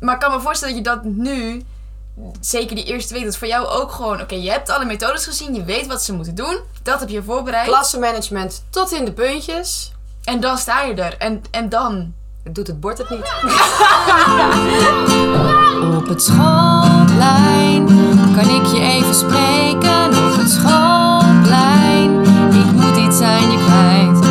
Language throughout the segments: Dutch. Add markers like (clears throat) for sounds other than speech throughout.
Maar ik kan me voorstellen dat je dat nu, zeker die eerste week, dat is voor jou ook gewoon... Oké, je hebt alle methodes gezien, je weet wat ze moeten doen. Dat heb je voorbereid. Klassenmanagement tot in de puntjes. En dan sta je er. En, en dan... Doet het bord het niet? (laughs) Op het schoolplein kan ik je even spreken. Op het schoolplein, ik moet iets aan je kwijt.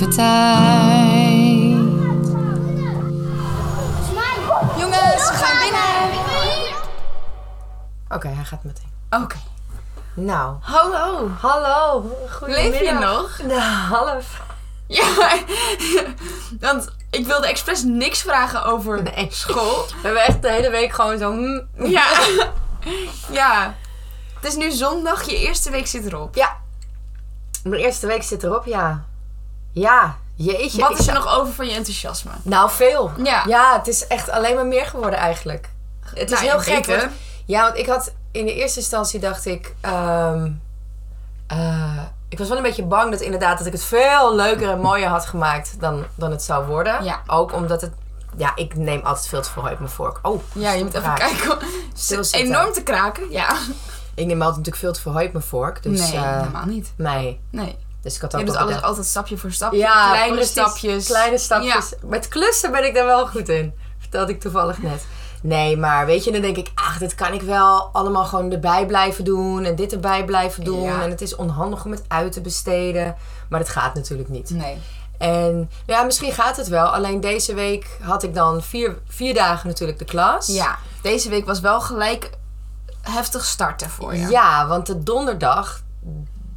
Even tijd. Jongens, we gaan binnen. Oké, hij gaat meteen. Oké. Nou, Hallo. hallo. Goedemiddag. Leef je nog? Nou, half. Ja, (laughs) want ik wilde expres niks vragen over Nee. school. We hebben echt de hele week gewoon zo... hm. Ja. (laughs) ja. Het is nu zondag, je eerste week zit erop. Ja. Mijn eerste week zit erop, ja. Ja, jeetje. Wat is er nog over van je enthousiasme? Nou, veel. Ja. Ja, het is echt alleen maar meer geworden eigenlijk. Het is Nou, heel gek. want- ja, want ik had in de eerste instantie dacht ik... ehm, eh, ik was wel een beetje bang dat inderdaad dat ik het veel leuker en mooier had gemaakt dan, dan het zou worden. Ja. Ook omdat het... Ja, ik neem altijd veel te veel uit mijn vork. Oh, Ja, je moet even kijken. (laughs) Enorm te kraken. Ja. Ik neem altijd natuurlijk veel te veel uit mijn vork. Dus, nee, eh, helemaal niet. nee. Nee. Dus ik had Je ook doet wel alles bedacht- altijd stapje voor stapje. Ja, kleine precies. stapjes. Kleine stapjes. Met klussen ben ik daar wel goed in. Vertelde ik toevallig net. Nee, maar weet je, dan denk ik, ach, dit kan ik wel allemaal gewoon erbij blijven doen. En dit erbij blijven doen. Ja. En het is onhandig om het uit te besteden. Maar dat gaat natuurlijk niet. Nee. En ja, misschien gaat het wel. Alleen deze week had ik dan vier, vier dagen natuurlijk de klas. Ja, deze week was wel gelijk heftig starten voor je. Ja, want de donderdag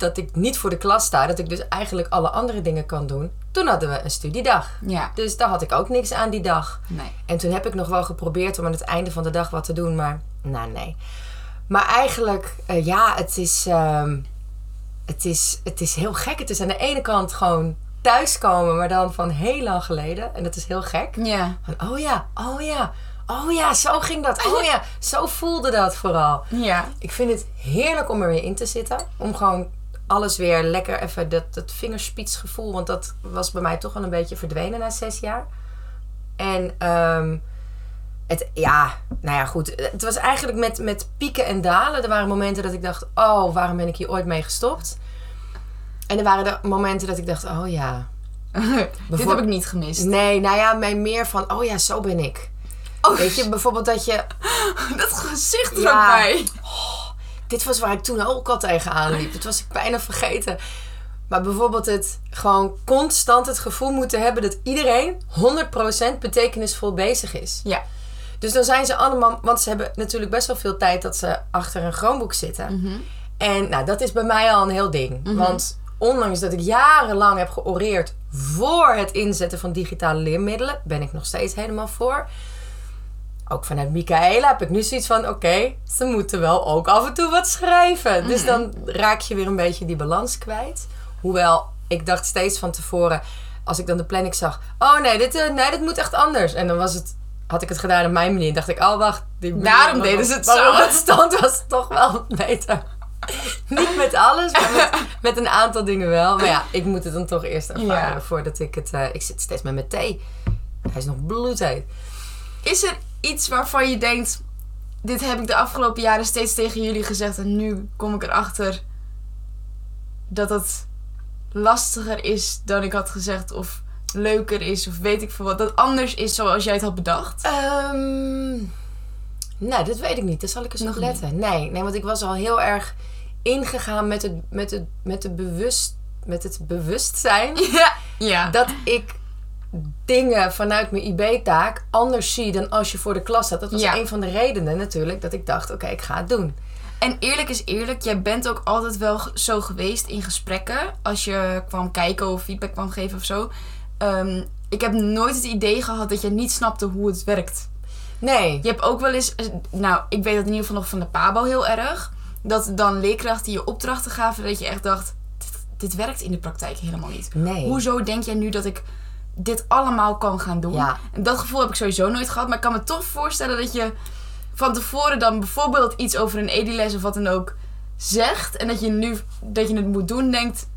dat ik niet voor de klas sta, dat ik dus eigenlijk alle andere dingen kan doen. Toen hadden we een studiedag. Ja. Dus daar had ik ook niks aan die dag. Nee. En toen heb ik nog wel geprobeerd om aan het einde van de dag wat te doen, maar nou nee. Maar eigenlijk, eh, ja, het is, ehm, het, is, het is heel gek. Het is aan de ene kant gewoon thuiskomen, maar dan van heel lang geleden. En dat is heel gek. Ja. Van, oh ja, oh ja, oh ja, zo ging dat. Oh ja, zo voelde dat vooral. Ja. Ik vind het heerlijk om er weer in te zitten. Om gewoon alles weer lekker even dat, dat vingerspitsgevoel. Want dat was bij mij toch wel een beetje verdwenen na zes jaar. En ehm, het, ja, nou ja, goed. Het was eigenlijk met, met pieken en dalen. Er waren momenten dat ik dacht, oh, waarom ben ik hier ooit mee gestopt? En er waren de momenten dat ik dacht, oh ja. (laughs) Dit heb ik niet gemist. Nee, nou ja, mij meer van, oh ja, zo ben ik. Oh, Weet je, bijvoorbeeld dat je (laughs) dat gezicht er Ja. ook bij. Dit was waar ik toen ook al tegenaan liep. Dat was ik bijna vergeten. Maar bijvoorbeeld het gewoon constant het gevoel moeten hebben dat iedereen 100% betekenisvol bezig is. Ja. Dus dan zijn ze allemaal, want ze hebben natuurlijk best wel veel tijd dat ze achter een Chromebook zitten. En nou, dat is bij mij al een heel ding. Want ondanks dat ik jarenlang heb georeerd voor het inzetten van digitale leermiddelen, ben ik nog steeds helemaal voor. Ook vanuit Michaela heb ik nu zoiets van: oké, ze moeten wel ook af en toe wat schrijven. Dus dan raak je weer een beetje die balans kwijt. Hoewel, ik dacht steeds van tevoren, als ik dan de planning zag: oh nee, dit, eh, nee, dit moet echt anders. En dan was het, had ik het gedaan op mijn manier. dacht ik: oh wacht, die Daarom deden ze het zo. het stand was het toch wel beter. Niet met alles, maar met, met een aantal dingen wel. Maar ja, ik moet het dan toch eerst ervaren Ja. voordat ik het. eh, ik zit steeds met mijn thee. Hij is nog bloedheet. Is er iets waarvan je denkt... Dit heb ik de afgelopen jaren steeds tegen jullie gezegd... en nu kom ik erachter... dat het lastiger is dan ik had gezegd... of leuker is, of weet ik veel wat. Dat anders is zoals jij het had bedacht. Ehm nou, dat weet ik niet. Daar zal ik eens Nog op letten. Nee, nee, want ik was al heel erg ingegaan met het, met het, met het, bewust, met het bewustzijn (laughs) Ja. Ja. dat ik dingen vanuit mijn IB-taak anders zie dan als je voor de klas staat. Dat was Ja. een van de redenen natuurlijk dat ik dacht, oké, ik ga het doen. En eerlijk is eerlijk, jij bent ook altijd wel zo geweest in gesprekken. Als je kwam kijken of feedback kwam geven of zo. Ehm, ik heb nooit het idee gehad dat je niet snapte hoe het werkt. Nee. Je hebt ook wel eens, eh, nou, ik weet dat in ieder geval nog van de PABO heel erg. Dat dan leerkrachten je opdrachten gaven dat je echt dacht, dit, dit werkt in de praktijk helemaal niet. Nee. Hoezo denk jij nu dat ik dit allemaal kan gaan doen? Ja. En dat gevoel heb ik sowieso nooit gehad. Maar ik kan me toch voorstellen dat je van tevoren dan bijvoorbeeld iets over een ediles of wat dan ook zegt en dat je nu dat je het moet doen, denkt...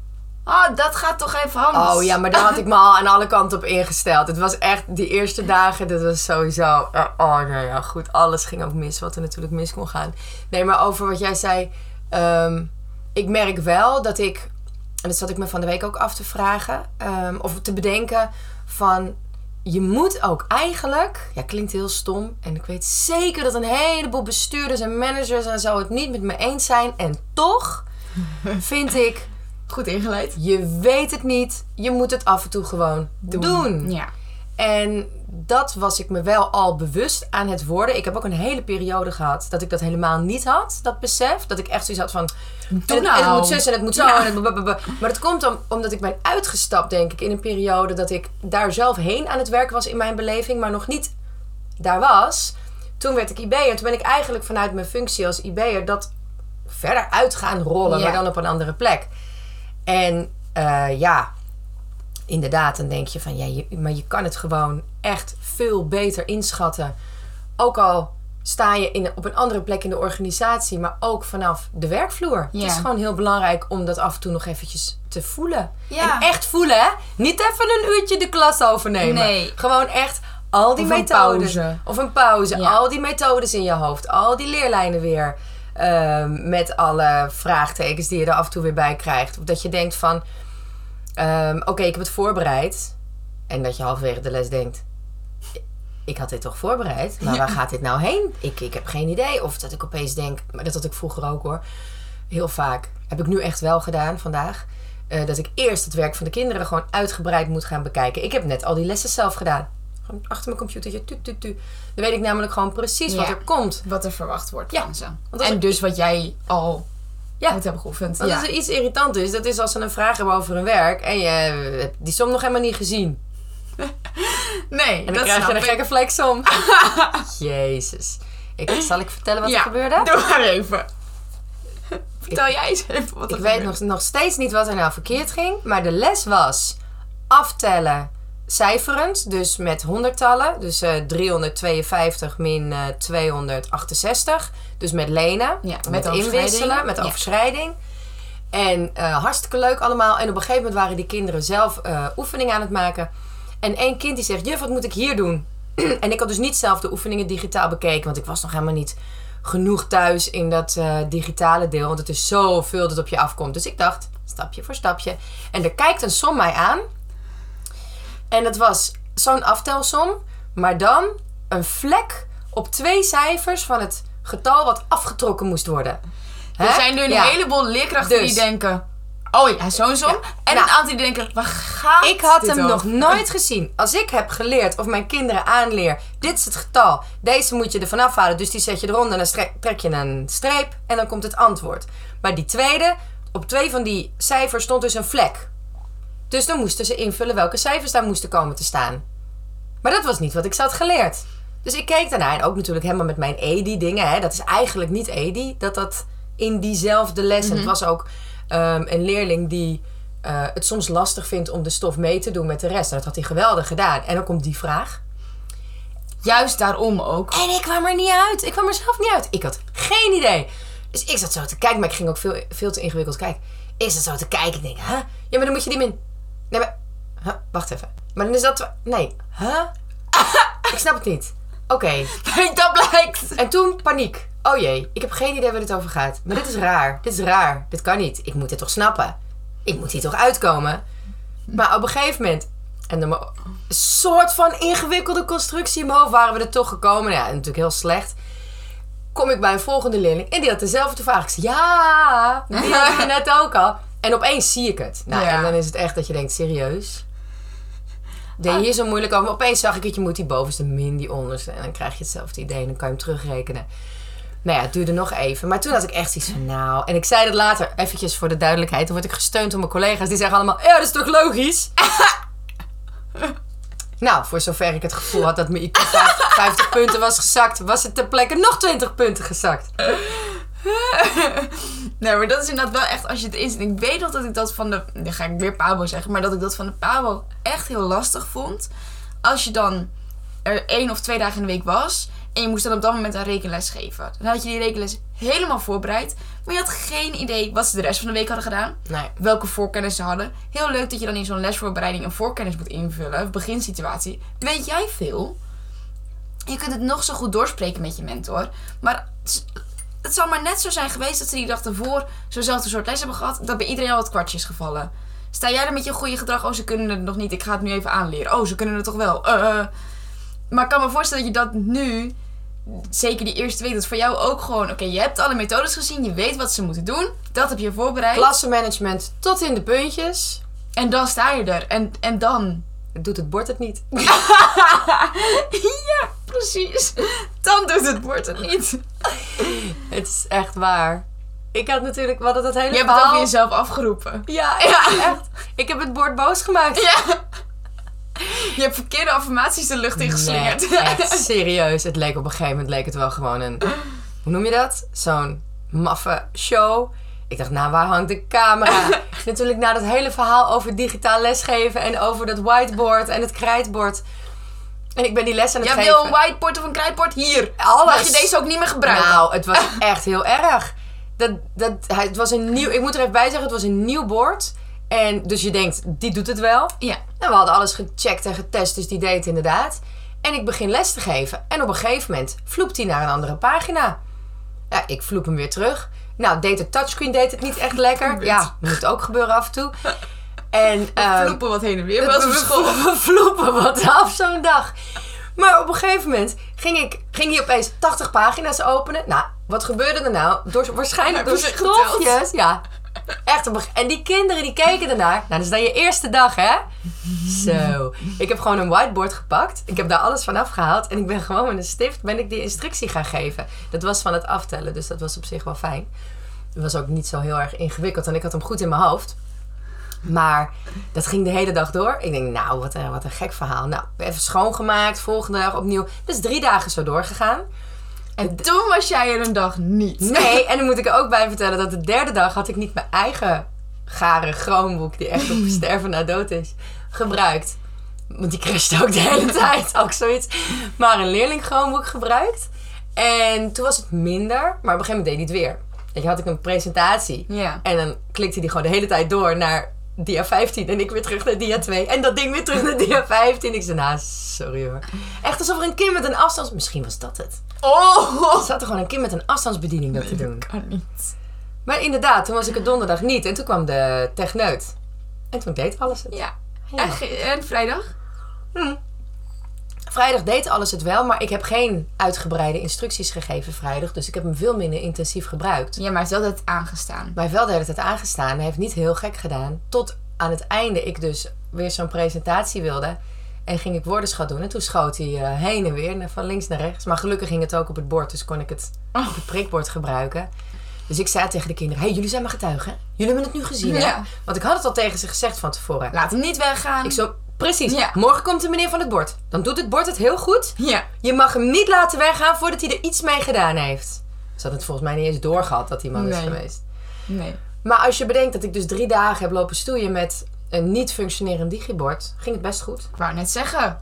Ah, dat gaat toch even handig. Oh ja, maar daar had ik me al aan alle kanten op ingesteld. Het was echt, die eerste dagen, dat was sowieso... eh, oh nee, ja, goed. Alles ging ook mis, wat er natuurlijk mis kon gaan. Nee, maar over wat jij zei... ehm, ik merk wel dat ik... En dat zat ik me van de week ook af te vragen. ehm, of te bedenken van... Je moet ook eigenlijk... Ja, klinkt heel stom. En ik weet zeker dat een heleboel bestuurders en managers en zo... het niet met me eens zijn. En toch (laughs) vind ik... Goed ingeleid. Je weet het niet. Je moet het af en toe gewoon doen. Ja. En dat was ik me wel al bewust aan het worden. Ik heb ook een hele periode gehad dat ik dat helemaal niet had, dat besef. Dat ik echt zoiets had van. Doe nou. en het moet zus en het moet zo. Ja. En het blablabla. maar dat komt om, omdat ik ben uitgestapt, denk ik, in een periode dat ik daar zelf heen aan het werken was in mijn beleving, maar nog niet daar was. Toen werd ik IB'er. Toen ben ik eigenlijk vanuit mijn functie als IB'er dat verder uit gaan rollen, Ja. maar dan op een andere plek. En eh, ja, inderdaad, dan denk je van ja, je, maar je kan het gewoon echt veel beter inschatten. Ook al sta je in, op een andere plek in de organisatie, maar ook vanaf de werkvloer. Ja. Het is gewoon heel belangrijk om dat af en toe nog eventjes te voelen. Ja. En echt voelen, hè? Niet even een uurtje de klas overnemen. Nee. Gewoon echt al die Of een methodes. pauze. Of een pauze. Ja. Al die methodes in je hoofd. Al die leerlijnen weer. ehm, met alle vraagtekens die je er af en toe weer bij krijgt. Of dat je denkt van... ehm, Oké, ik heb het voorbereid. En dat je halverwege de les denkt... Ik had dit toch voorbereid? Maar waar gaat dit nou heen? Ik, ik heb geen idee. Of dat ik opeens denk... Maar dat had ik vroeger ook hoor. Heel vaak. Heb ik nu echt wel gedaan vandaag. eh, dat ik eerst het werk van de kinderen gewoon uitgebreid moet gaan bekijken. Ik heb net al die lessen zelf gedaan. Gewoon achter mijn computertje. Tu, tu, tu. Dan weet ik namelijk gewoon precies wat er komt. Wat er verwacht wordt Ja. van ze. En dus wat jij al Ja. moet hebben geoefend. Want Ja. als er iets irritant is, dat is als ze een vraag hebben over een werk en je hebt die som nog helemaal niet gezien. (laughs) Nee, En dan dat krijg je een gekke flexom. (laughs) Jezus. Ik, zal ik vertellen wat ja, er gebeurde? Doe maar even. Vertel jij eens even wat er Ik weet nog, nog steeds niet wat er nou verkeerd ging. Maar de les was aftellen cijferend. Dus met honderdtallen. Dus eh 352 min eh 268. Dus met lenen. Ja, met, inwisselen. Met Ja. overschrijding. En eh, hartstikke leuk allemaal. En op een gegeven moment waren die kinderen zelf eh, oefeningen aan het maken. En één kind die zegt, juf, wat moet ik hier doen? (clears throat) en ik had dus niet zelf de oefeningen digitaal bekeken. Want ik was nog helemaal niet genoeg thuis in dat eh, digitale deel. Want het is zoveel dat op je afkomt. Dus ik dacht, stapje voor stapje. En er kijkt een som mij aan. En dat was zo'n aftelsom. Maar dan een vlek op twee cijfers van het getal wat afgetrokken moest worden. Er Hè? zijn nu een Ja. heleboel leerkrachten Dus. die denken... Oh ja, zo'n som. Ja. En Nou. een aantal die denken... Waar gaat Ik had dit hem over? nog nooit gezien. Als ik heb geleerd of mijn kinderen aanleer, dit is het getal, deze moet je er vanaf halen, dus die zet je eronder en dan trek je een streep en dan komt het antwoord. Maar die tweede, op twee van die cijfers stond dus een vlek. Dus dan moesten ze invullen welke cijfers daar moesten komen te staan. Maar dat was niet wat ik ze had geleerd. Dus ik keek daarna en ook natuurlijk helemaal met mijn EDI dingen. Hè. Dat is eigenlijk niet EDI, dat dat in diezelfde les. En het was ook ehm, een leerling die eh, het soms lastig vindt om de stof mee te doen met de rest. En dat had hij geweldig gedaan. En dan komt die vraag. Juist daarom ook. En ik kwam er niet uit. Ik kwam er zelf niet uit. Ik had geen idee. Dus ik zat zo te kijken, maar ik ging ook veel, veel te ingewikkeld kijken. Ik zat zo te kijken. Ik denk, huh? Ja, maar dan moet je die min. Nee, maar. Huh? Wacht even. Maar dan is dat. Nee. Huh? (laughs) ik snap het niet. Oké. (laughs) dat blijkt. En toen paniek. Oh jee, ik heb geen idee waar dit over gaat. Maar dit is raar. Dit is raar. Dit kan niet. Ik moet dit toch snappen. Ik moet hier toch uitkomen. Maar op een gegeven moment. En een soort van ingewikkelde constructie in mijn hoofd waren we er toch gekomen. Ja, natuurlijk heel slecht. Kom ik bij een volgende leerling. En die had dezelfde vraag. Ik zei, ja, die had je (laughs) net ook al. En opeens zie ik het. Nou, Ja. en dan is het echt dat je denkt, serieus? Deed je hier zo moeilijk over? Maar opeens zag ik het, je moet die bovenste min, die onderste. En dan krijg je hetzelfde idee en dan kan je hem terugrekenen. Nou ja, het duurde nog even. Maar toen had ik echt iets van, nou... En ik zei dat later, eventjes voor de duidelijkheid. Dan word ik gesteund door mijn collega's. Die zeggen allemaal, ja, dat is toch logisch? (laughs) nou, voor zover ik het gevoel had dat mijn IQ 50, 50 punten was gezakt... was het ter plekke nog 20 punten gezakt. (laughs) Nee, maar dat is inderdaad wel echt als je het inzet. Ik weet nog dat ik dat van de... Dan ga ik weer Pabo zeggen. Maar dat ik dat van de Pabo echt heel lastig vond. Als je dan er één of twee dagen in de week was. En je moest dan op dat moment een rekenles geven. Dan had je die rekenles helemaal voorbereid. Maar je had geen idee wat ze de rest van de week hadden gedaan. Nee. Welke voorkennis ze hadden. Heel leuk dat je dan in zo'n lesvoorbereiding een voorkennis moet invullen. Een beginsituatie. Weet jij veel? Je kunt het nog zo goed doorspreken met je mentor. Maar het- zal maar net zo zijn geweest dat ze die dag ervoor zo'nzelfde soort les hebben gehad. Dat bij iedereen al het kwartje is gevallen. Sta jij er met je goede gedrag? Oh, ze kunnen het nog niet. Ik ga het nu even aanleren. Oh, ze kunnen het toch wel. Eh, eh. Maar ik kan me voorstellen dat je dat nu, zeker die eerste week, dat voor jou ook gewoon... Oké, je hebt alle methodes gezien. Je weet wat ze moeten doen. Dat heb je voorbereid. Klassenmanagement tot in de puntjes. En dan sta je er. En, en dan... Doet het bord het niet. (laughs) ja, precies. Dan doet het bord het niet. (laughs) Het is echt waar. Ik had natuurlijk, hadden dat hele Je hebt het over jezelf afgeroepen. Ja, ja, echt. Ik heb het bord boos gemaakt. Ja. Je hebt verkeerde affirmaties de lucht ingeslingerd. Nee, echt serieus. Het leek op een gegeven moment leek het wel gewoon een... Hoe noem je dat? Zo'n maffe show. Ik dacht, nou, waar hangt de camera? (laughs) Natuurlijk na dat hele verhaal over digitaal lesgeven... en over dat whiteboard en het krijtbord. En ik ben die les aan het Jij geven. wil een whiteboard of een krijtboard? Hier. Alles. Mag je deze ook niet meer gebruiken? Nou, het was (laughs) echt heel erg. Dat, dat, hij- het was een nieuw... Ik moet er even bij zeggen, het was een nieuw bord. En dus je denkt, die doet het wel. Ja. En we hadden alles gecheckt en getest, dus die deed het inderdaad. En ik begin les te geven. En op een gegeven moment vloept hij naar een andere pagina. Ja, ik vloep hem weer terug. Nou, deed het touchscreen deed het niet echt lekker. Ja, moet ook gebeuren af en toe. En, (laughs) ehm, Vloepen wat heen en weer. (laughs) We, voor school. we vloepen wat (laughs) af zo'n dag. Maar op een gegeven moment ging, ik, ging hij opeens 80 pagina's openen. Nou, wat gebeurde er nou? Door, waarschijnlijk door. Ja, echt. En die kinderen die keken ernaar. Nou, dat is dan je eerste dag, hè? Zo. Ik heb gewoon een whiteboard gepakt. Ik heb daar alles van afgehaald. En ik ben gewoon met een stift ben ik die instructie gaan geven. Dat was van het aftellen, dus dat was op zich wel fijn. Het was ook niet zo heel erg ingewikkeld. En ik had hem goed in mijn hoofd. Maar dat ging de hele dag door. Ik denk, nou, wat een, wat een gek verhaal. Nou, even schoongemaakt, volgende dag opnieuw. Dus drie dagen zo doorgegaan. En toen was jij er een dag niet. Nee, (laughs) en dan moet ik er ook bij vertellen dat de derde dag had ik niet mijn eigen gare chroomboek, die echt op (laughs) sterven na dood is, gebruikt. Want die crashte ook de hele (laughs) tijd, ook zoiets. Maar een leerling chroomboek gebruikt. En toen was het minder, maar op een gegeven moment deed hij het weer. Weet je, had ik een presentatie. Ja. En dan klikte hij gewoon de hele tijd door naar dia 15 en ik weer terug naar dia 2. En dat ding weer terug naar dia 15. Ik zei, nou, sorry hoor. Echt alsof er een kind met een afstands... Misschien was dat het. Oh! Er zat er gewoon een kind met een afstandsbediening dat te doen. Kan niet. Maar inderdaad, toen was ik er donderdag niet. En toen kwam de techneut. En toen deed alles het. Ja. En, en vrijdag? Vrijdag deed alles het wel, maar ik heb geen uitgebreide instructies gegeven vrijdag. Dus ik heb hem veel minder intensief gebruikt. Ja, maar het is altijd aangestaan. Maar hij heeft wel tijd aangestaan. Hij heeft niet heel gek gedaan. Tot aan het einde ik dus weer zo'n presentatie wilde. En ging ik woordenschat doen. En toen schoot hij eh, heen en weer, van links naar rechts. Maar gelukkig ging het ook op het bord. Dus kon ik het Oh. op het prikbord gebruiken. Dus ik zei tegen de kinderen. Hé, hey, jullie zijn mijn getuigen. Jullie hebben het nu gezien, hè? Ja. Want ik had het al tegen ze gezegd van tevoren. Laat hem niet weggaan. Ik zo, precies. Ja. Morgen komt de meneer van het bord. Dan doet het bord het heel goed. Ja. Je mag hem niet laten weggaan voordat hij er iets mee gedaan heeft. Ze had het volgens mij niet eens doorgehad dat die man is geweest. Nee. Maar als je bedenkt dat ik dus drie dagen heb lopen stoeien met een niet functionerend digibord, ging het best goed. Ik wou net zeggen.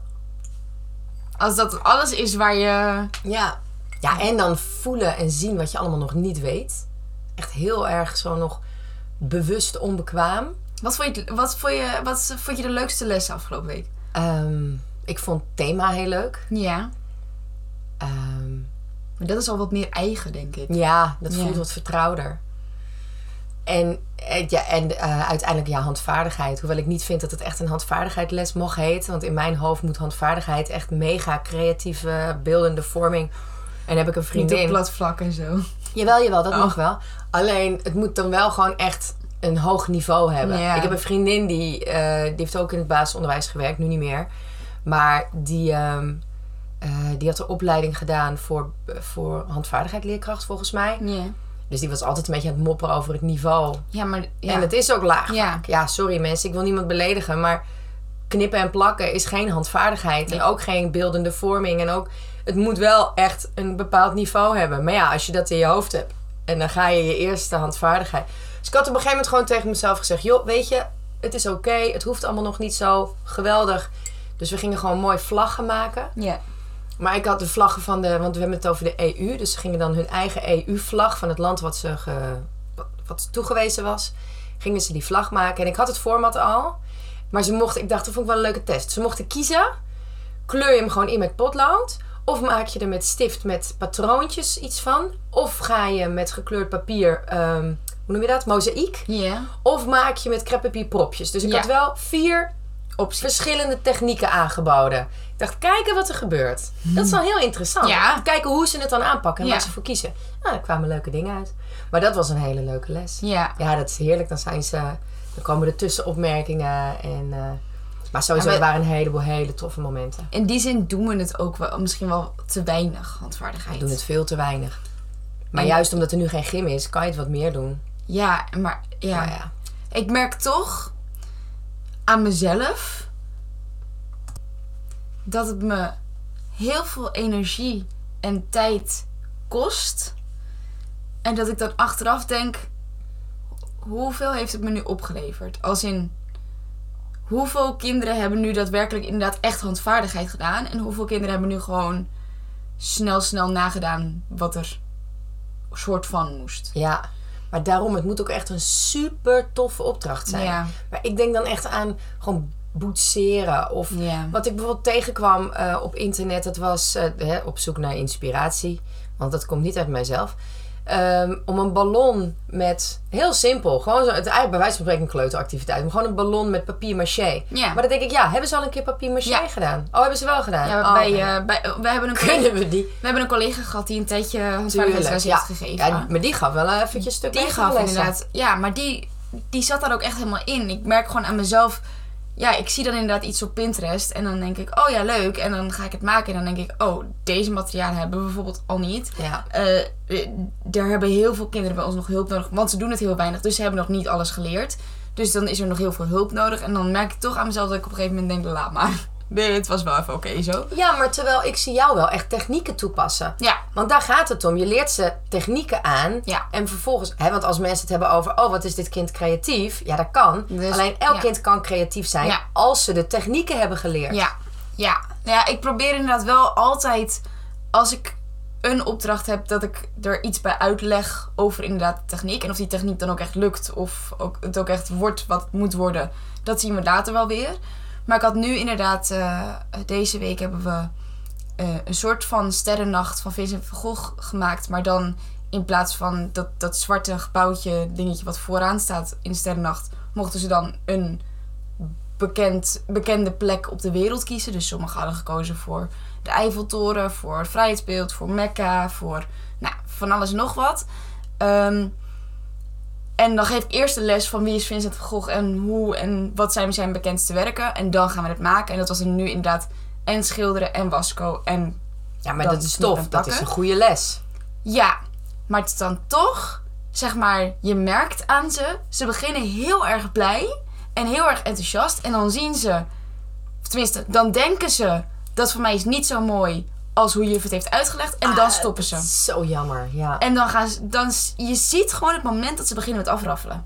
Als dat alles is waar je... Ja. Ja, en dan voelen en zien wat je allemaal nog niet weet. Echt heel erg zo nog bewust onbekwaam. Wat vond je, wat vond je, wat vond je de leukste les afgelopen week? Ehm, ik vond het thema heel leuk. Ja. Ehm, Maar dat is al wat meer eigen, denk ik. ja, dat Ja. voelt wat vertrouwder. En, eh, ja, en eh, uiteindelijk ja, handvaardigheid. Hoewel ik niet vind dat het echt een handvaardigheidles mocht heten. Want in mijn hoofd moet handvaardigheid echt mega creatieve, beeldende vorming. En heb ik een Niet op vriendin. plat vlak en zo. Jawel, jawel, dat Oh. mag wel. Alleen, het moet dan wel gewoon echt een hoog niveau hebben. Ja. Ik heb een vriendin die, eh, die heeft ook in het basisonderwijs gewerkt, nu niet meer. Maar die, ehm, eh, die had een opleiding gedaan voor, voor handvaardigheid leerkracht, volgens mij. Ja. Dus die was altijd een beetje aan het mopperen over het niveau. Ja, maar... Ja. En het is ook laag. Ja, sorry mensen, ik wil niemand beledigen, maar knippen en plakken is geen handvaardigheid. En ook geen beeldende vorming. En ook, het moet wel echt een bepaald niveau hebben. Maar ja, als je dat in je hoofd hebt en dan ga je je eerste handvaardigheid. Dus ik had op een gegeven moment gewoon tegen mezelf gezegd: joh, weet je, het is oké, het hoeft allemaal nog niet zo geweldig. Dus we gingen gewoon mooi vlaggen maken. Ja. Maar ik had de vlaggen van de... Want we hebben het over de EU. Dus ze gingen dan hun eigen EU-vlag van het land wat ze ge, wat toegewezen was. Gingen ze die vlag maken. En ik had het format al. Maar ze mochten... Ik dacht, dat vond ik wel een leuke test. Ze mochten kiezen. Kleur je hem gewoon in met potlood. Of maak je er met stift met patroontjes iets van. Of ga je met gekleurd papier... ehm, hoe noem je dat? Mozaïek. Ja. Of maak je met creppapier propjes. Dus ik had wel vier Opties. verschillende technieken aangeboden. Ik dacht, kijken wat er gebeurt. Dat is wel heel interessant. Ja. Kijken hoe ze het dan aanpakken en Ja. wat ze voor kiezen. Nou, er kwamen leuke dingen uit. Maar dat was een hele leuke les. Ja. Ja, dat is heerlijk. Dan zijn ze... Dan komen er tussenopmerkingen en... eh, maar sowieso, Ja, er maar- waren een heleboel hele toffe momenten. In die zin doen we het ook wel, misschien wel te weinig handvaardigheid. We doen het veel te weinig. Maar En- juist omdat er nu geen gym is, kan je het wat meer doen. Ja, maar ja. Maar ja. Ik merk toch aan mezelf dat het me heel veel energie en tijd kost. En dat ik dan achteraf denk: hoeveel heeft het me nu opgeleverd? Als in hoeveel kinderen hebben nu daadwerkelijk inderdaad echt handvaardigheid gedaan? En hoeveel kinderen hebben nu gewoon snel, snel nagedaan wat er soort van moest? Ja, maar daarom, het moet ook echt een super toffe opdracht zijn. Ja. Maar ik denk dan echt aan gewoon boetseren. Of Ja. wat ik bijvoorbeeld tegenkwam eh, op internet, dat was eh, hè, op zoek naar inspiratie. Want dat komt niet uit mijzelf. Ehm, om een ballon met, heel simpel, gewoon zo, het eigenlijk bij wijze van spreken een kleuteractiviteit. Maar gewoon een ballon met papier maché. Ja. Maar dan denk ik, ja, hebben ze al een keer papier maché Ja. gedaan? Oh, hebben ze wel gedaan? Ja, Oh, bij, eh, bij, we, hebben een collega, we die? we hebben een collega gehad die een tijdje handvaardigheidsles ja. heeft gegeven. ja. Maar die gaf wel eventjes een stuk die gaf inderdaad. Ja, maar die, die zat daar ook echt helemaal in. Ik merk gewoon aan mezelf. Ja, ik zie dan inderdaad iets op Pinterest. En dan denk ik, oh ja, leuk. En dan ga ik het maken. En dan denk ik, oh, deze materialen hebben we bijvoorbeeld al niet. Ja. Eh, eh, er hebben heel veel kinderen bij ons nog hulp nodig. Want ze doen het heel weinig. Dus ze hebben nog niet alles geleerd. Dus dan is er nog heel veel hulp nodig. En dan merk ik toch aan mezelf dat ik op een gegeven moment denk, laat maar. Nee, het was wel even oké zo. Ja, maar terwijl ik zie jou wel echt technieken toepassen. Ja, Want daar gaat het om. Je leert ze technieken aan. Ja. En vervolgens, hè, want als mensen het hebben over, oh, wat is dit kind creatief? Ja, dat kan. Dus, Alleen elk ja. kind kan creatief zijn Ja. als ze de technieken hebben geleerd. Ja, ja. ja, ik probeer inderdaad wel altijd, als ik een opdracht heb, dat ik er iets bij uitleg over inderdaad de techniek. En of die techniek dan ook echt lukt, of ook, het ook echt wordt wat het moet worden, dat zien we later wel weer. Maar ik had nu inderdaad, eh, deze week hebben we eh, een soort van sterrennacht van Vincent van Gogh gemaakt. Maar dan in plaats van dat, dat zwarte gebouwtje, dingetje wat vooraan staat in sterrennacht, mochten ze dan een bekend, bekende plek op de wereld kiezen. Dus sommigen hadden gekozen voor de Eiffeltoren, voor het Vrijheidsbeeld, voor Mekka, voor nou, van alles en nog wat. Ehm, en dan geef ik eerst de les van wie is Vincent van Gogh en hoe en wat zijn zijn bekendste werken. En dan gaan we het maken. En dat was er nu inderdaad en schilderen en wasco en Ja, maar Dan dat is tof. Dat is een goede les. ja, maar het is dan toch, zeg maar, je merkt aan ze, ze beginnen heel erg blij en heel erg enthousiast. En dan zien ze, of tenminste, dan denken ze, dat voor mij is niet zo mooi als hoe juf het heeft uitgelegd. En dan Ah, stoppen ze. Zo jammer, ja. En dan gaan ze, dan, je ziet gewoon het moment dat ze beginnen met afraffelen.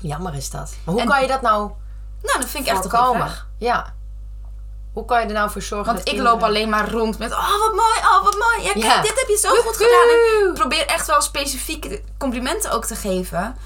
Jammer is dat. Maar hoe En- kan je dat nou Nou, dat vind ik echt een. Ja. Hoe kan je er nou voor zorgen Want ik kinderen- loop alleen maar rond met, oh wat mooi, oh wat mooi. Ja, kijk, dit heb je zo goed gedaan. Ik probeer echt wel specifieke complimenten ook te geven.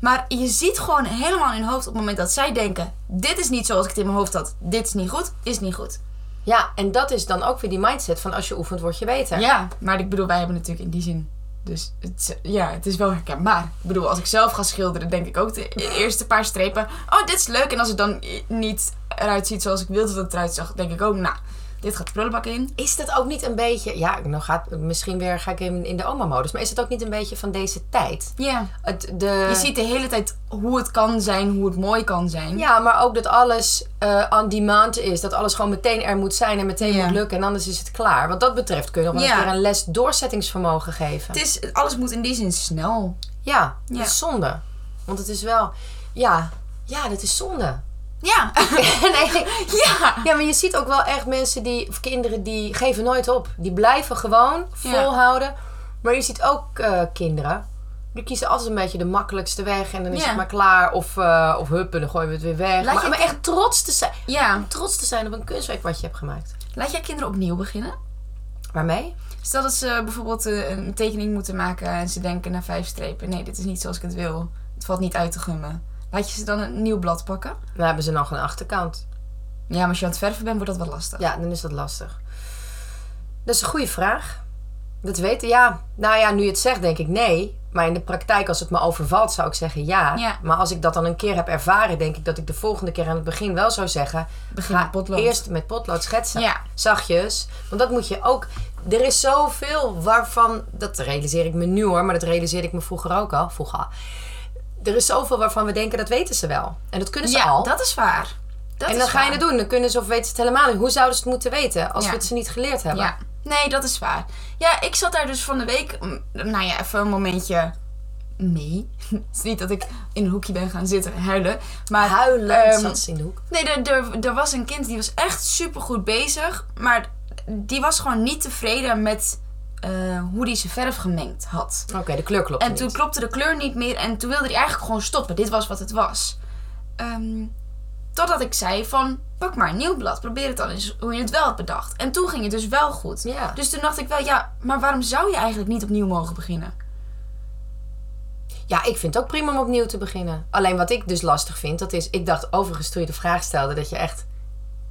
Maar je ziet gewoon helemaal in hun hoofd op het moment dat zij denken... Dit is niet zoals ik het in mijn hoofd had. Dit is niet goed, is niet goed. Ja, en dat is dan ook weer die mindset van als je oefent word je beter. Ja, maar ik bedoel, wij hebben natuurlijk in die zin... Dus het, ja, het is wel herkenbaar. Ik bedoel, als ik zelf ga schilderen, denk ik ook de eerste paar strepen... Oh, dit is leuk. En als het dan niet eruit ziet zoals ik wilde dat het eruit zag... denk ik ook, nou, dit gaat de prullenbak in. Is dat ook niet een beetje... Ja, nou gaat, misschien weer ga ik in, in de oma-modus. Maar is het ook niet een beetje van deze tijd? Ja. Het, de, Je ziet de hele tijd hoe het kan zijn, hoe het mooi kan zijn. Ja, maar ook dat alles eh on demand is. Dat alles gewoon meteen er moet zijn en meteen Ja. moet lukken. En anders is het klaar. Wat dat betreft kun je nog Ja. een keer een les doorzettingsvermogen geven. Het is, alles moet in die zin snel. Ja, Ja. dat is zonde. Want het is wel... Ja, ja, dat is zonde. Ja. (laughs) nee, ja. Ja, maar je ziet ook wel echt mensen die, of kinderen die geven nooit op. Die blijven gewoon volhouden. Maar je ziet ook eh, kinderen, die kiezen altijd een beetje de makkelijkste weg. En dan is Ja. het maar klaar. Of, eh of huppen, dan gooien we het weer weg. Laat Maar, maar echt trots te zijn. Ja. Trots te zijn op een kunstwerk wat je hebt gemaakt. Laat jij kinderen opnieuw beginnen? Waarmee? Stel dat ze bijvoorbeeld eh, een tekening moeten maken en ze denken na vijf strepen: nee, dit is niet zoals ik het wil. Het valt niet uit te gummen. Laat je ze dan een nieuw blad pakken? Dan hebben ze nog een achterkant. Ja, maar als je aan het verven bent, wordt dat wel lastig. Ja, dan is dat lastig. Dat is een goede vraag. Dat weten, ja. Nou ja, nu je het zegt, denk ik nee. Maar in de praktijk, als het me overvalt, zou ik zeggen ja. Ja. Maar als ik dat dan een keer heb ervaren, denk ik dat ik de volgende keer aan het begin wel zou zeggen. Begin ga met potlood. Eerst met potlood schetsen. Ja. Zachtjes. Want dat moet je ook. Er is zoveel waarvan. Dat realiseer ik me nu hoor, maar dat realiseerde ik me vroeger ook al. Vroeger. Er is zoveel waarvan we denken dat weten ze wel. En dat kunnen ze ja, al. dat is waar. Dat en dan ga je het doen. Dan kunnen ze of weten ze het helemaal niet. Hoe zouden ze het moeten weten als Ja. we het ze niet geleerd hebben? Ja, nee, dat is waar. Ja, ik zat daar dus van de week, mm, nou ja, even een momentje mee. (laughs) Het is niet dat ik in een hoekje ben gaan zitten huilen. Maar Huilen ehm, zat ze in de hoek. Nee, er, er, er was een kind die was echt super goed bezig. Maar die was gewoon niet tevreden met eh, hoe die zijn verf gemengd had. Oké, de kleur klopt En niet. toen klopte de kleur niet meer. En toen wilde hij eigenlijk gewoon stoppen. Dit was wat het was. Ehm, totdat ik zei van... Pak maar een nieuw blad. Probeer het dan eens hoe je het wel had bedacht. En toen ging het dus wel goed. Ja. Dus toen dacht ik wel... Ja, maar waarom zou je eigenlijk niet opnieuw mogen beginnen? Ja, ik vind het ook prima om opnieuw te beginnen. Alleen wat ik dus lastig vind, dat is... Ik dacht overigens toen je de vraag stelde dat je echt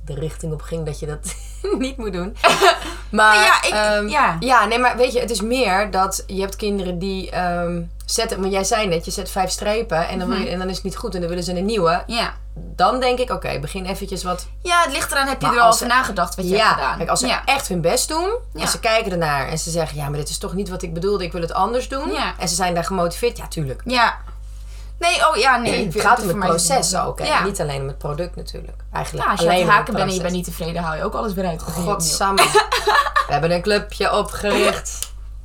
de richting op ging dat je dat (laughs) niet moet doen. (laughs) Maar ja, ik- ehm, ja. ja, nee, maar weet je, het is meer dat je hebt kinderen die ehm, zetten... Maar jij zei net, je zet vijf strepen en dan, je, en dan is het niet goed en dan willen ze een nieuwe. Ja. Dan denk ik, oké, begin eventjes wat Ja, het ligt eraan. Heb je Maar er al over nagedacht wat je ja, hebt gedaan? Kijk, als ze ja. echt hun best doen en ze kijken ernaar en ze zeggen: Ja, maar dit is toch niet wat ik bedoelde, ik wil het anders doen. Ja. En ze zijn daar gemotiveerd, ja, tuurlijk. Ja. Nee, oh ja, nee. (clears throat) Het gaat om het proces ook, hè? Ja. Niet alleen om het product natuurlijk. Eigenlijk Ja, als je aan het haken bent en je bent niet tevreden, haal je ook alles weer uit. Godsamme. We hebben een clubje opgericht.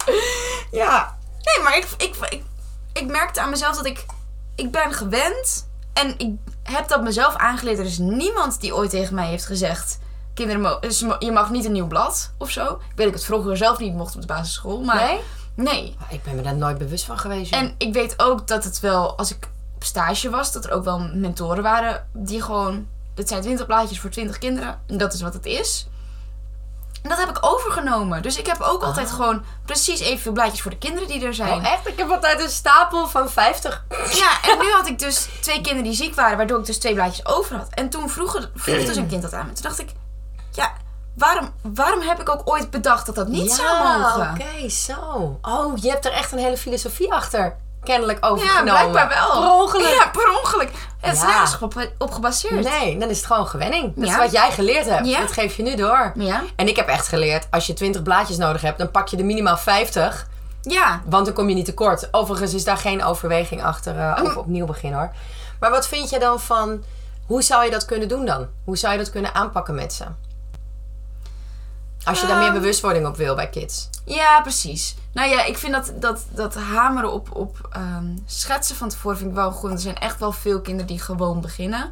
(laughs) Ja. Nee, maar ik, ik, ik, ik merkte aan mezelf dat ik... Ik ben gewend. En ik heb dat mezelf aangeleerd. Er is niemand die ooit tegen mij heeft gezegd... Kinderen, je mag niet een nieuw blad of zo. Ik weet dat ik het vroeger zelf niet mocht op de basisschool. Maar Nee? Nee. Ik ben me daar nooit bewust van geweest. En ik weet ook dat het wel... Als ik op stage was, dat er ook wel mentoren waren... Die gewoon... Dit zijn 20 blaadjes voor 20 kinderen. En dat is wat het is. En dat heb ik overgenomen. Dus ik heb ook altijd gewoon precies evenveel blaadjes voor de kinderen die er zijn. Oh, echt? Ik heb altijd een stapel van 50. Ja, en nu had ik dus twee kinderen die ziek waren, waardoor ik dus twee blaadjes over had. En toen vroeg, vroeg (clears throat) dus een kind dat aan me. Toen dacht ik, ja, waarom, waarom heb ik ook ooit bedacht dat dat niet zou mogen? oké, zo. Oh, je hebt er echt een hele filosofie achter. Kennelijk Ja, overgenomen. blijkbaar wel. Per ongeluk. Ja, per ongeluk. Het is Ja. nergens op, op gebaseerd. Nee, dan is het gewoon gewenning. Dat Ja. is wat jij geleerd hebt. Ja. Dat geef je nu door. Ja. En ik heb echt geleerd, als je 20 blaadjes nodig hebt, dan pak je er minimaal 50. Ja. Want dan kom je niet tekort. Overigens is daar geen overweging achter eh, over opnieuw beginnen hoor. Maar wat vind je dan van, hoe zou je dat kunnen doen dan? Hoe zou je dat kunnen aanpakken met ze? Als je daar meer Ehm. bewustwording op wil bij kids. Ja, precies. Nou ja, ik vind dat, dat, dat hameren op, op ehm, schetsen van tevoren vind ik wel goed. Er zijn echt wel veel kinderen die gewoon beginnen.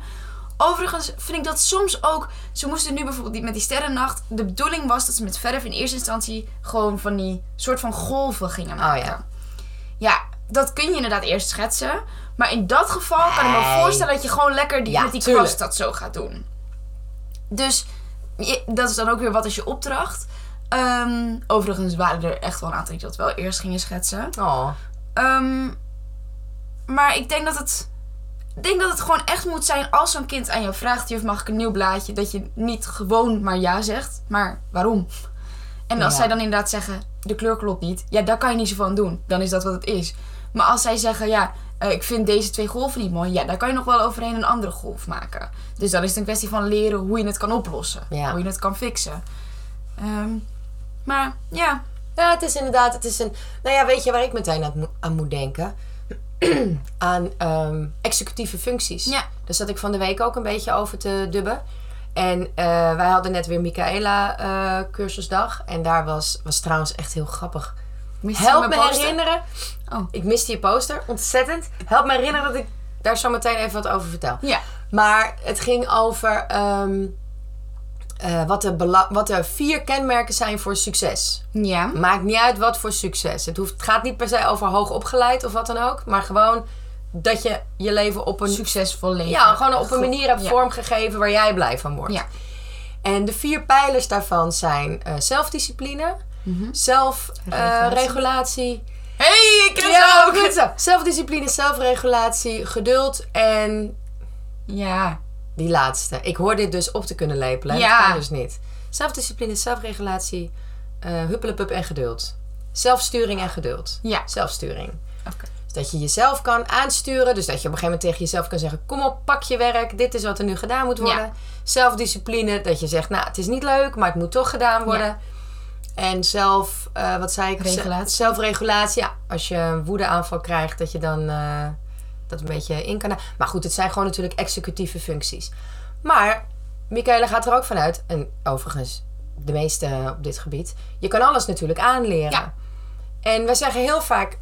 Overigens vind ik dat soms ook... Ze moesten nu bijvoorbeeld met die sterrennacht... De bedoeling was dat ze met verf in eerste instantie... gewoon van die soort van golven gingen maken. ja. Ja, dat kun je inderdaad eerst schetsen. Maar in dat geval kan ik me voorstellen... dat je gewoon lekker die, Ja, met die kwast dat zo gaat doen. Dus je- dat is dan ook weer wat is je opdracht. Ehm, overigens waren er echt wel een aantal die dat wel eerst gingen schetsen. Oh, Ehm, maar ik denk dat het. Ik denk dat het gewoon echt moet zijn als zo'n kind aan jou vraagt: juf, mag ik een nieuw blaadje? Dat je niet gewoon maar ja zegt, maar waarom? En als Ja. zij dan inderdaad zeggen: de kleur klopt niet, ja, daar kan je niet zoveel aan doen. Dan is dat wat het is. Maar als zij zeggen: ja, eh, ik vind deze twee golven niet mooi, ja, daar kan je nog wel overheen een andere golf maken. Dus dan is het een kwestie van leren hoe je het kan oplossen, Ja. hoe je het kan fixen. Ehm, maar ja, Ja, het is inderdaad, het is een... Nou ja, weet je waar ik meteen aan, mo- aan moet denken? (clears throat) aan ehm, executieve functies. Ja. Daar zat ik van de week ook een beetje over te dubben. En eh, wij hadden net weer Michaela eh, cursusdag. En daar was, was trouwens echt heel grappig. Help me poster? herinneren. Oh. Ik miste je poster, ontzettend. Help me herinneren dat ik daar zo meteen even wat over vertel. Ja. Maar het ging over ehm, eh, wat, de wat de vier kenmerken zijn voor succes. Ja. Maakt niet uit wat voor succes. Het, hoeft, het gaat niet per se over hoog opgeleid of wat dan ook. Maar gewoon dat je je leven op een, succesvol leven. ja, gewoon op een manier hebt Ja. vormgegeven waar jij blij van wordt. Ja. En de vier pijlers daarvan zijn eh, zelfdiscipline, Zelfregulatie. regulatie hey, ik ken ja, ze ook! goed zo. Zelfdiscipline, zelfregulatie, geduld en Ja. die laatste. Ik hoor dit dus op te kunnen lepelen. Ja. Dat kan dus niet. Zelfdiscipline, zelfregulatie, eh huppelepup en geduld. Zelfsturing en geduld. Ja. Zelfsturing. Oké. Dus dat je jezelf kan aansturen. Dus dat je op een gegeven moment tegen jezelf kan zeggen... Kom op, pak je werk. Dit is wat er nu gedaan moet worden. Ja. Zelfdiscipline. Dat je zegt, nou, het is niet leuk, maar het moet toch gedaan worden. Ja. En zelf, eh, wat zei ik? Regulatie. Zelfregulatie. Ja, als je een woedeaanval krijgt, dat je dan eh, dat een beetje in kan. Maar goed, het zijn gewoon natuurlijk executieve functies. Maar Michaela gaat er ook vanuit, en overigens de meeste op dit gebied, je kan alles natuurlijk aanleren. Ja. En wij zeggen heel vaak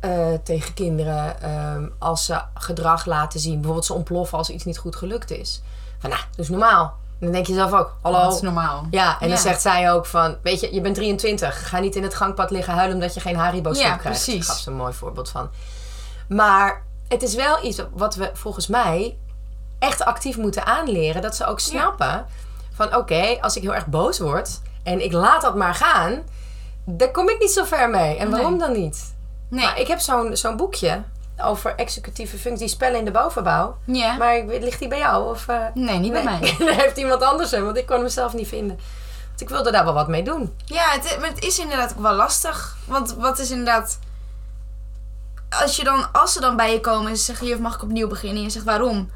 eh, tegen kinderen, ehm, als ze gedrag laten zien, bijvoorbeeld ze ontploffen als iets niet goed gelukt is. Van nou, dat is normaal. Dan denk je zelf ook, hallo. Dat is normaal. Ja, en dan zegt zij ook van, weet je, je bent 23. Ga niet in het gangpad liggen huilen omdat je geen Haribo soep Ja, krijgt. precies. Daar gaf ze een mooi voorbeeld van. Maar het is wel iets wat we volgens mij echt actief moeten aanleren. Dat ze ook snappen van, oké, als ik heel erg boos word en ik laat dat maar gaan, daar kom ik niet zo ver mee. En waarom Nee. dan niet? Nee. Maar ik heb zo'n zo'n boekje over executieve functies, spellen in de bovenbouw. Ja. Maar ligt die bij jou? Of, eh, Nee, niet bij mij. (laughs) Dan heeft iemand anders hem, want ik kon hem zelf niet vinden. Want ik wilde daar wel wat mee doen. Ja, het, maar het is inderdaad ook wel lastig. Want wat is inderdaad... Als, je dan, als ze dan bij je komen en ze zeggen... Juf, mag ik opnieuw beginnen? En je zegt waarom?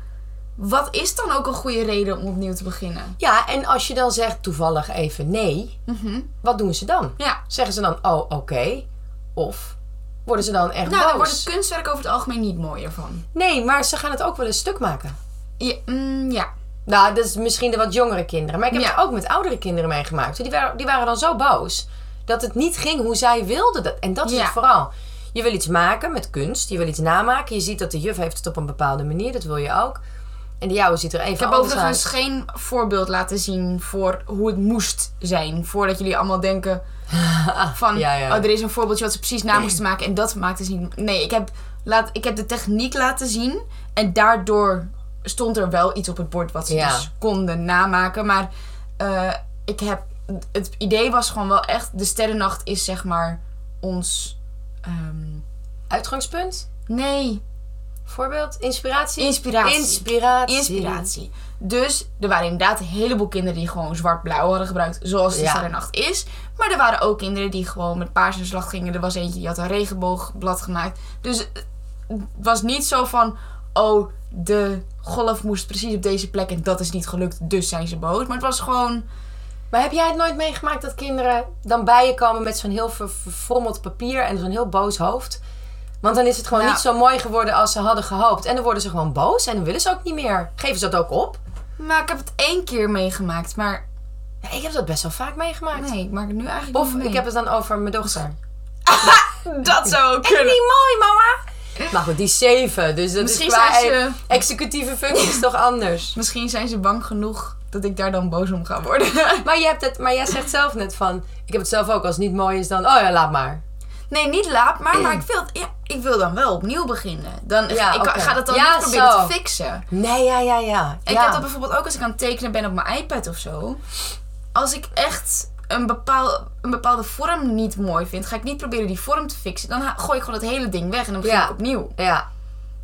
Wat is dan ook een goede reden om opnieuw te beginnen? Ja, en als je dan zegt toevallig even nee, Mhm. wat doen ze dan? Ja. Zeggen ze dan, oh, oké. Of worden ze dan echt Nou, boos? wordt het kunstwerk over het algemeen niet mooier van. Nee, maar ze gaan het ook wel een stuk maken. Ja, mm, ja. Nou, dat is misschien de wat jongere kinderen. Maar ik heb Ja. het ook met oudere kinderen meegemaakt. Die waren, die waren dan zo boos dat het niet ging hoe zij wilden. Dat, en dat is Ja. het vooral. Je wil iets maken met kunst. Je wil iets namaken. Je ziet dat de juf heeft het op een bepaalde manier. Dat wil je ook. En de jouwe ziet er even Ik heb overigens uit. geen voorbeeld laten zien voor hoe het moest zijn. Voordat jullie allemaal denken van... Ja, ja. Oh, er is een voorbeeldje wat ze precies na (clears throat) moesten maken. En dat maakte ze niet... Nee, ik heb, laat, ik heb de techniek laten zien. En daardoor stond er wel iets op het bord wat ze Ja. dus konden namaken. Maar eh, ik heb... Het idee was gewoon wel echt... De Sterrennacht is zeg maar ons... ehm, Uitgangspunt? nee, Voorbeeld? Inspiratie? Inspiratie. Inspiratie. inspiratie. Dus er waren inderdaad een heleboel kinderen die gewoon zwart-blauw hadden gebruikt, zoals de Ja. Sterrennacht is. Maar er waren ook kinderen die gewoon met paars en slag gingen. Er was eentje die had een regenboogblad gemaakt. Dus het was niet zo van, oh, de golf moest precies op deze plek en dat is niet gelukt, dus zijn ze boos. Maar het was gewoon, Maar heb jij het nooit meegemaakt dat kinderen dan bij je komen met zo'n heel ver- verfrommeld papier en zo'n heel boos hoofd? Want dan is het gewoon niet zo mooi geworden als ze hadden gehoopt. En dan worden ze gewoon boos en dan willen ze ook niet meer. Geven ze dat ook op? maar ik heb het één keer meegemaakt, maar Ja, ik heb dat best wel vaak meegemaakt. nee, ik maak het nu eigenlijk Of niet mee. ik heb het dan over mijn dochter. (laughs) dat zou ook Is kunnen. niet mooi, mama? Maar goed, die zeven. Dus dat Misschien is qua zijn ze- executieve functies toch anders. (laughs) Misschien zijn ze bang genoeg dat ik daar dan boos om ga worden. Maar, je hebt het, maar jij zegt zelf net van... Ik heb het zelf ook. Als het niet mooi is, dan... Oh ja, laat maar. Nee, niet laat maar, maar ik (clears throat) wil, ja, ik wil dan wel opnieuw beginnen. Dan, Ja, ik ga dat dan Ja, niet proberen zo. te fixen. Nee, ja, ja, ja. Ik heb dat bijvoorbeeld ook als ik aan het tekenen ben op mijn iPad of zo. Als ik echt een, bepaal, een bepaalde vorm niet mooi vind, ga ik niet proberen die vorm te fixen. Dan gooi ik gewoon het hele ding weg en dan begin ik opnieuw. Ja.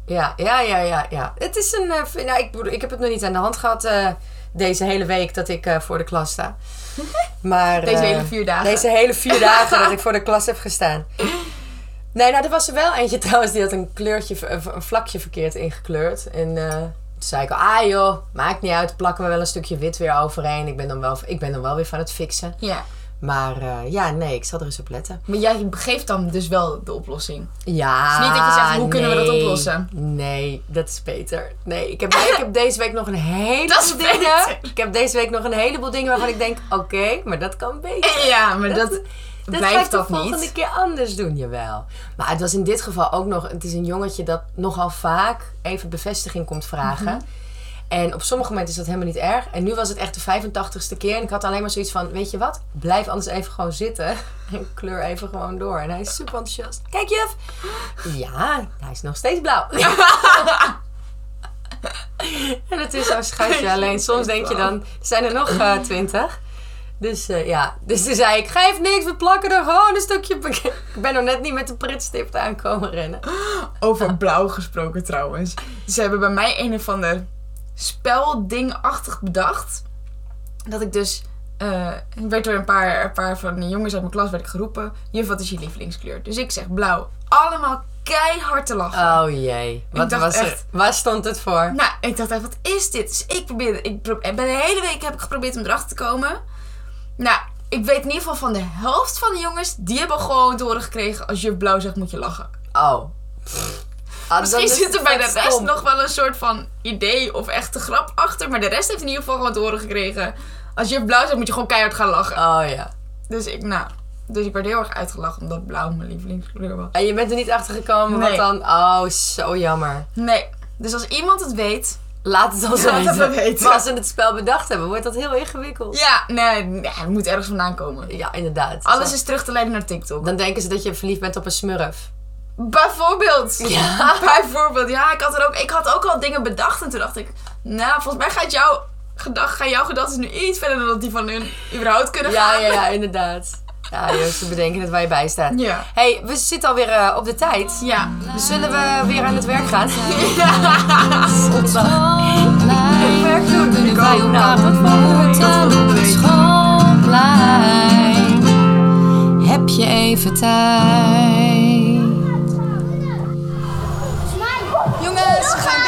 Ja, ja, ja, ja, ja. Het is een... eh, nou, ik, ik heb het nog niet aan de hand gehad eh, deze hele week dat ik eh, voor de klas sta. (laughs) Maar, Deze eh, hele vier dagen. Deze hele vier dagen dat ik voor de (laughs) klas heb gestaan. Nee, nou, er was er wel eentje (laughs) trouwens die had een kleurtje, ver- een vlakje verkeerd ingekleurd. En eh, toen zei ik al, ah joh, maakt niet uit, plakken we wel een stukje wit weer overheen. Ik ben dan wel, ik ben dan wel weer van het fixen. Ja. Maar eh, ja, nee, ik zal er eens op letten. Maar jij geeft dan dus wel de oplossing. Ja, Het is niet dat je zegt, hoe kunnen we dat oplossen? Nee, dat is beter. Nee, ik heb, ik heb (laughs) deze week nog een heleboel Dat dingen. beter. Ik heb deze week nog een heleboel dingen waarvan ik denk, oké, maar dat kan beter. Ja, maar dat, Dat ga ik blijft de dat volgende niet. keer anders doen, jawel. Maar het was in dit geval ook nog... Het is een jongetje dat nogal vaak even bevestiging komt vragen. Mhm. En op sommige momenten is dat helemaal niet erg. En nu was het echt de 85ste keer. En ik had alleen maar zoiets van... Weet je wat? Blijf anders even gewoon zitten. (laughs) En kleur even gewoon door. En hij is super enthousiast. Kijk, juf. Ja, hij is nog steeds blauw. (laughs) en het is zo'n schatje. Alleen soms denk je dan... Zijn er nog eh, twintig. Dus eh, ja, dus toen zei ik, geef niks, we plakken er gewoon een stukje. (laughs) Ik ben nog net niet met de pritstift aankomen rennen. Over blauw gesproken trouwens. Ze hebben bij mij een of ander speldingachtig bedacht. Dat ik dus... eh, ik werd door een paar, een paar van de jongens uit mijn klas werd ik geroepen. Juf, wat is je lievelingskleur? Dus ik zeg blauw. Allemaal keihard te lachen. Oh jee, wat was er? echt- Waar stond het voor? Nou, ik dacht echt, wat is dit? Dus ik probeerde, ik pro- ben de hele week heb ik geprobeerd om erachter te komen. Nou, ik weet in ieder geval van de helft van de jongens, die hebben gewoon doorgekregen, als juf blauw zegt, moet je lachen. Oh. Ah, Misschien dan is zit er bij de rest stom. nog wel een soort van idee of echte grap achter, maar de rest heeft in ieder geval gewoon doorgekregen. Als juf blauw zegt, moet je gewoon keihard gaan lachen. Oh ja. Dus ik, nou, dus ik werd heel erg uitgelachen omdat blauw mijn lievelingskleur was. En je bent er niet achter gekomen wat Nee. dan? Oh, zo jammer. Nee, dus als iemand het weet, Laat het Laat het weten. weten. Maar als ze het spel bedacht hebben, wordt dat heel ingewikkeld. ja, nee, nee het moet ergens vandaan komen. Ja, inderdaad. Alles Zo. is terug te leiden naar TikTok. Dan denken ze dat je verliefd bent op een smurf. Bijvoorbeeld. Ja. (laughs) Bijvoorbeeld. Ja, ik had, er ook, ik had ook al dingen bedacht. En toen dacht ik, nou, volgens mij gaat jouw gedag, gaan jouw gedachten nu iets verder dan dat die van hun überhaupt kunnen Ja, gaan. ja, ja, (laughs) inderdaad. Ja, joh, ze bedenken het waar je bij staat. Ja. hey, we zitten alweer eh, op de tijd. Ja. Dus zullen we weer aan het werk gaan? (laughs) schoolplein. Werk doen. Ik wij ook. Nou, schoolplein? Heb je even tijd? Jongens, we gaan binnen.